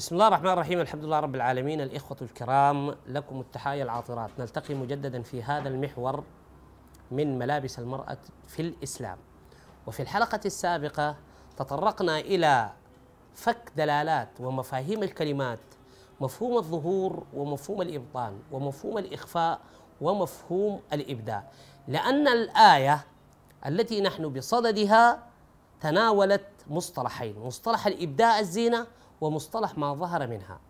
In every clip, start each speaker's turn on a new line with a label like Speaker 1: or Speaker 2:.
Speaker 1: بسم الله الرحمن الرحيم الحمد لله رب العالمين. الإخوة الكرام لكم التحايا العاطرات. نلتقي مجددا في هذا المحور من ملابس المرأة في الإسلام. وفي الحلقة السابقة تطرقنا إلى فك دلالات ومفاهيم الكلمات مفهوم الظهور ومفهوم الإبطان ومفهوم الإخفاء ومفهوم الإبداء لأن الآية التي نحن بصددها تناولت مصطلحين مصطلح الإبداء الزينة ومصطلح ما ظهر منها.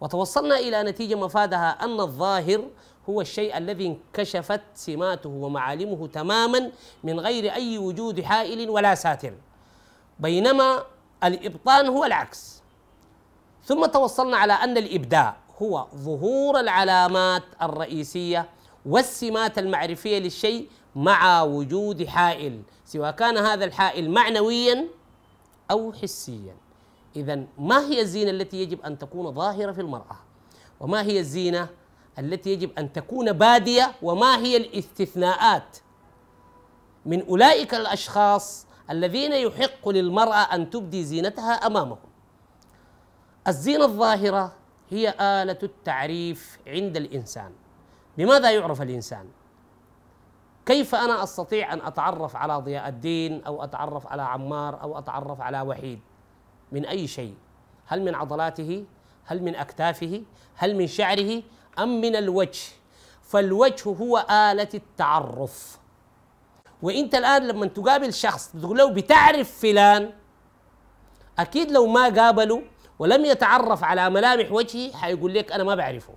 Speaker 1: وتوصلنا إلى نتيجة مفادها أن الظاهر هو الشيء الذي انكشفت سماته ومعالمه تماما من غير أي وجود حائل ولا ساتر. بينما الإبطان هو العكس. ثم توصلنا على أن الإبداع هو ظهور العلامات الرئيسية والسمات المعرفية للشيء مع وجود حائل سواء كان هذا الحائل معنويا أو حسيا. إذا ما هي الزينة التي يجب أن تكون ظاهرة في المرأة؟ وما هي الزينة التي يجب أن تكون بادية؟ وما هي الاستثناءات من أولئك الأشخاص الذين يحق للمرأة أن تبدي زينتها أمامهم؟ الزينة الظاهرة هي آلة التعريف عند الإنسان بماذا يعرف الإنسان؟ كيف أنا أستطيع أن أتعرف على ضياء الدين أو أتعرف على عمار أو أتعرف على وحيد من أي شيء؟ هل من عضلاته؟ هل من أكتافه؟ هل من شعره؟ أم من الوجه؟ فالوجه هو آلة التعرف. وإنت الآن لما تقابل شخص تقول له بتعرف فلان أكيد لو ما قابله ولم يتعرف على ملامح وجهه حيقول لك أنا ما بعرفه.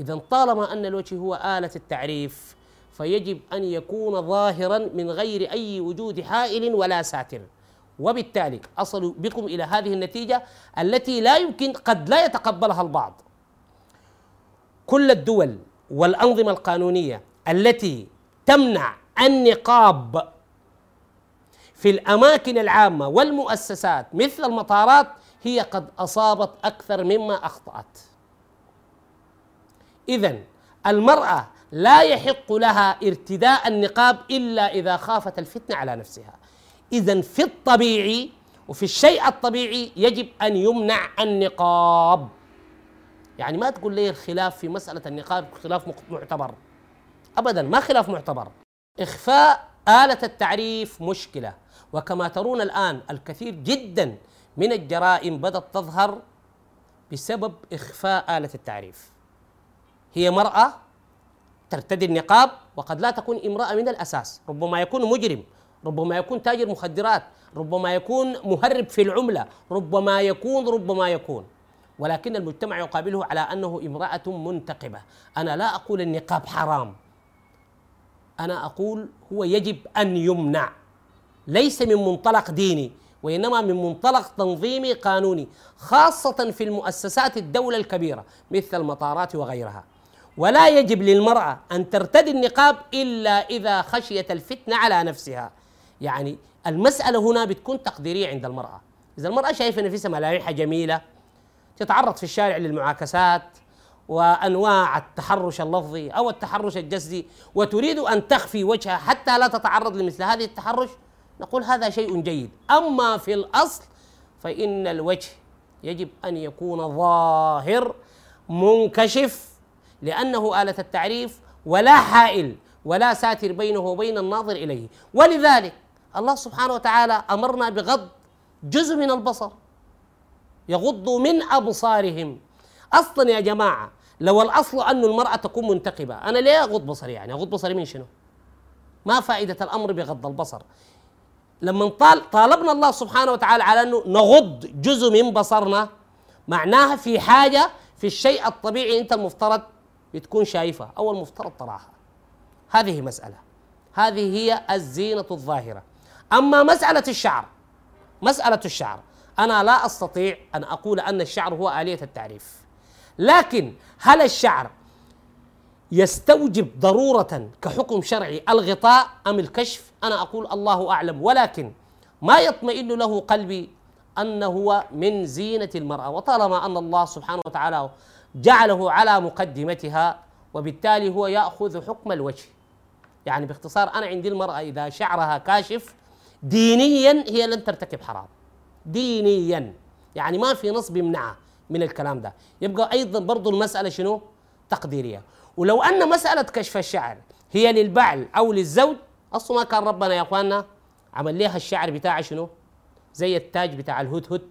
Speaker 1: اذا طالما أن الوجه هو آلة التعريف فيجب أن يكون ظاهرا من غير أي وجود حائل ولا ساتر. وبالتالي أصلوا بكم إلى هذه النتيجة التي لا يمكن قد لا يتقبلها البعض. كل الدول والأنظمة القانونية التي تمنع النقاب في الأماكن العامة والمؤسسات مثل المطارات هي قد أصابت أكثر مما أخطأت. إذا المرأة لا يحق لها ارتداء النقاب إلا إذا خافت الفتنة على نفسها. إذا في الطبيعي وفي الشيء الطبيعي يجب أن يمنع النقاب. يعني ما تقول لي الخلاف في مسألة النقاب خلاف معتبر. أبدا ما خلاف معتبر. إخفاء آلة التعريف مشكلة. وكما ترون الآن الكثير جدا من الجرائم بدأت تظهر بسبب إخفاء آلة التعريف. هي مرأة ترتدي النقاب وقد لا تكون امرأة من الأساس ربما يكون مجرم. ربما يكون تاجر مخدرات ربما يكون مهرب في العملة ربما يكون ربما يكون. ولكن المجتمع يقابله على أنه امرأة منتقبة. أنا لا أقول النقاب حرام. أنا أقول هو يجب أن يمنع. ليس من منطلق ديني وإنما من منطلق تنظيمي قانوني خاصة في المؤسسات الدولة الكبيرة مثل المطارات وغيرها. ولا يجب للمرأة أن ترتدي النقاب إلا إذا خشيت الفتنة على نفسها. يعني المسألة هنا بتكون تقديرية عند المرأة. إذا المرأة شايفة نفسها ملامحها جميلة تتعرض في الشارع للمعاكسات وأنواع التحرش اللفظي أو التحرش الجسدي وتريد أن تخفي وجهها حتى لا تتعرض لمثل هذه التحرش نقول هذا شيء جيد. أما في الأصل فإن الوجه يجب أن يكون ظاهر منكشف لأنه آلة التعريف ولا حائل ولا ساتر بينه وبين الناظر إليه. ولذلك الله سبحانه وتعالى أمرنا بغض جزء من البصر يغضوا من أبصارهم. أصلا يا جماعة لو الأصل أن المرأة تكون منتقبة أنا ليه أغض بصري يعني؟ أغض بصري من شنو؟ ما فائدة الأمر بغض البصر. لما طال طالبنا الله سبحانه وتعالى على أنه نغض جزء من بصرنا معناها في حاجة في الشيء الطبيعي أنت المفترض تكون شايفها. أو المفترض تراها هذه مسألة. هذه هي الزينة الظاهرة. أما مسألة الشعر مسألة الشعر أنا لا أستطيع أن أقول أن الشعر هو آلية التعريف. لكن هل الشعر يستوجب ضرورة كحكم شرعي الغطاء أم الكشف؟ أنا أقول الله أعلم. ولكن ما يطمئن له قلبي أنه هو من زينة المرأة. وطالما أن الله سبحانه وتعالى جعله على مقدمتها وبالتالي هو يأخذ حكم الوجه. يعني باختصار أنا عندي المرأة إذا شعرها كاشف دينيا هي لن ترتكب حرام. دينيا. يعني ما في نص بيمنعها من الكلام ده. يبقى أيضا برضو المسألة شنو؟ تقديرية. ولو أن مسألة كشف الشعر هي للبعل أو للزوج أصلا ما كان ربنا يا أخواننا عمل لها الشعر بتاعه شنو؟ زي التاج بتاع الهدهد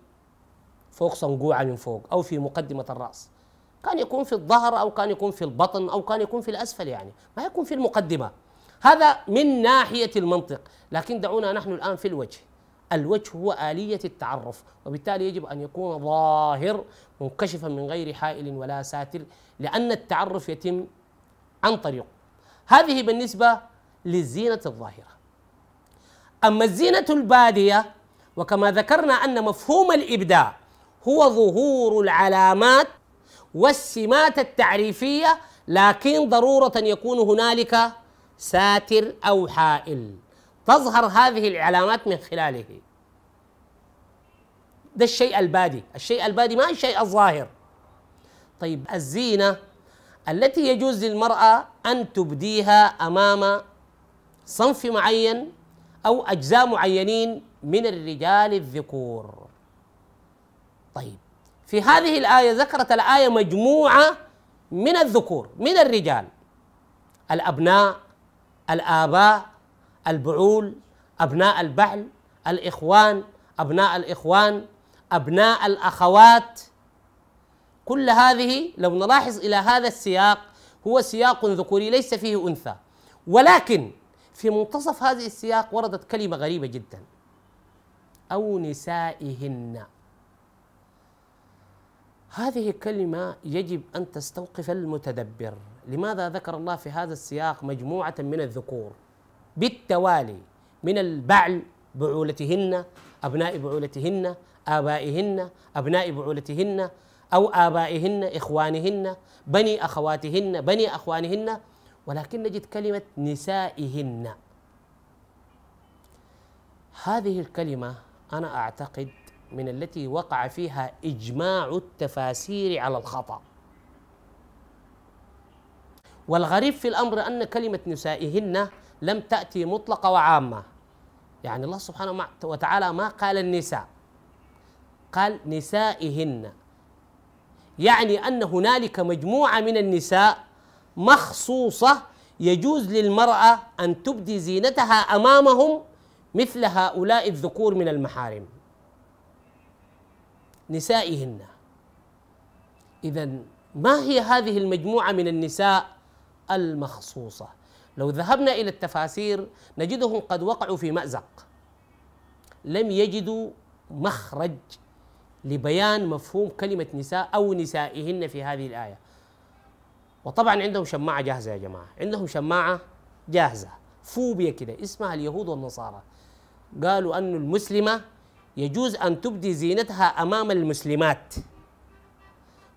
Speaker 1: فوق صنقوعه من فوق أو في مقدمة الرأس. كان يكون في الظهر أو كان يكون في البطن أو كان يكون في الأسفل يعني. ما يكون في المقدمة. هذا من ناحية المنطق. لكن دعونا نحن الآن في الوجه. الوجه هو آلية التعرف وبالتالي يجب أن يكون ظاهر منكشفا من غير حائل ولا ساتر لأن التعرف يتم عن طريقه هذه بالنسبة للزينة الظاهرة. أما الزينة البادية وكما ذكرنا أن مفهوم الإبداع هو ظهور العلامات والسمات التعريفية لكن ضرورة يكون هنالك ساتر أو حائل. تظهر هذه العلامات من خلاله. ده الشيء البادي. الشيء البادي ما الشيء الظاهر. طيب الزينة التي يجوز للمرأة أن تبديها أمام صنف معين أو أجزاء معينين من الرجال الذكور. طيب في هذه الآية ذكرت الآية مجموعة من الذكور من الرجال. الأبناء الآباء البعول أبناء البعل الإخوان أبناء الإخوان أبناء الأخوات. كل هذه لو نلاحظ إلى هذا السياق هو سياق ذكوري ليس فيه أنثى. ولكن في منتصف هذه السياق وردت كلمة غريبة جدا. أو نسائهن. هذه كلمة يجب أن تستوقف المتدبر. لماذا ذكر الله في هذا السياق مجموعة من الذكور؟ بالتوالي من البعل بعولتهن أبناء بعولتهن آبائهن أبناء بعولتهن أو آبائهن إخوانهن بني أخواتهن بني أخوانهن ولكن نجد كلمة نسائهن. هذه الكلمة أنا أعتقد من التي وقع فيها إجماع التفاسير على الخطأ. والغريب في الأمر أن كلمة نسائهن لم تأتي مطلقة وعامة. يعني الله سبحانه وتعالى ما قال النساء. قال نسائهن. يعني أن هنالك مجموعة من النساء مخصوصة يجوز للمرأة أن تبدي زينتها أمامهم مثل هؤلاء الذكور من المحارم. نسائهن. إذا ما هي هذه المجموعة من النساء المخصوصة. لو ذهبنا إلى التفاسير نجدهم قد وقعوا في مأزق. لم يجدوا مخرج لبيان مفهوم كلمة نساء أو نسائهن في هذه الآية. وطبعا عندهم شماعة جاهزة يا جماعة. عندهم شماعة جاهزة. فوبيا كده. اسمها اليهود والنصارى. قالوا أن المسلمة يجوز أن تبدي زينتها أمام المسلمات.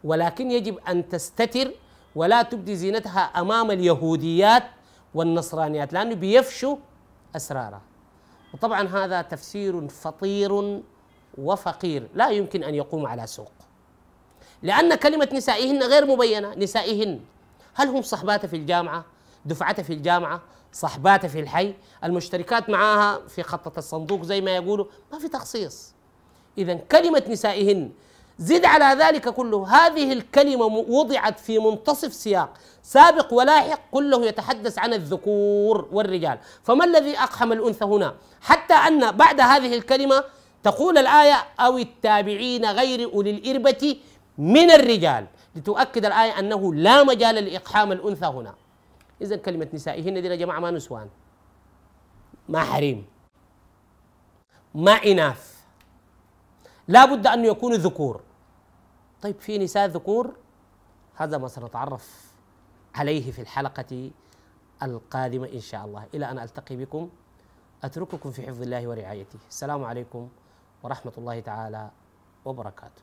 Speaker 1: ولكن يجب أن تستتر ولا تبدي زينتها أمام اليهوديات والنصرانيات لأنه بيفشوا أسرارها. وطبعا هذا تفسير فطير وفقير لا يمكن أن يقوم على سوق. لأن كلمة نسائهن غير مبينة نسائهن. هل هم صحبات في الجامعة؟ دفعة في الجامعة؟ صحبات في الحي؟ المشتركات معها في خطة الصندوق زي ما يقولوا؟ ما في تخصيص. إذا كلمة نسائهن زد على ذلك كله. هذه الكلمة وضعت في منتصف سياق. سابق ولاحق كله يتحدث عن الذكور والرجال. فما الذي أقحم الأنثى هنا؟ حتى أن بعد هذه الكلمة تقول الآية أو التابعين غير أولي الإربة من الرجال. لتؤكد الآية أنه لا مجال لإقحام الأنثى هنا. إذا كلمة نسائهن دي يا جماعة ما نسوان. ما حريم. ما إناث. لا بد أن يكونوا ذكور. طيب في نساء ذكور؟ هذا ما سنتعرف عليه في الحلقة القادمة إن شاء الله. إلى أن ألتقي بكم أترككم في حفظ الله ورعايته. السلام عليكم ورحمة الله تعالى وبركاته.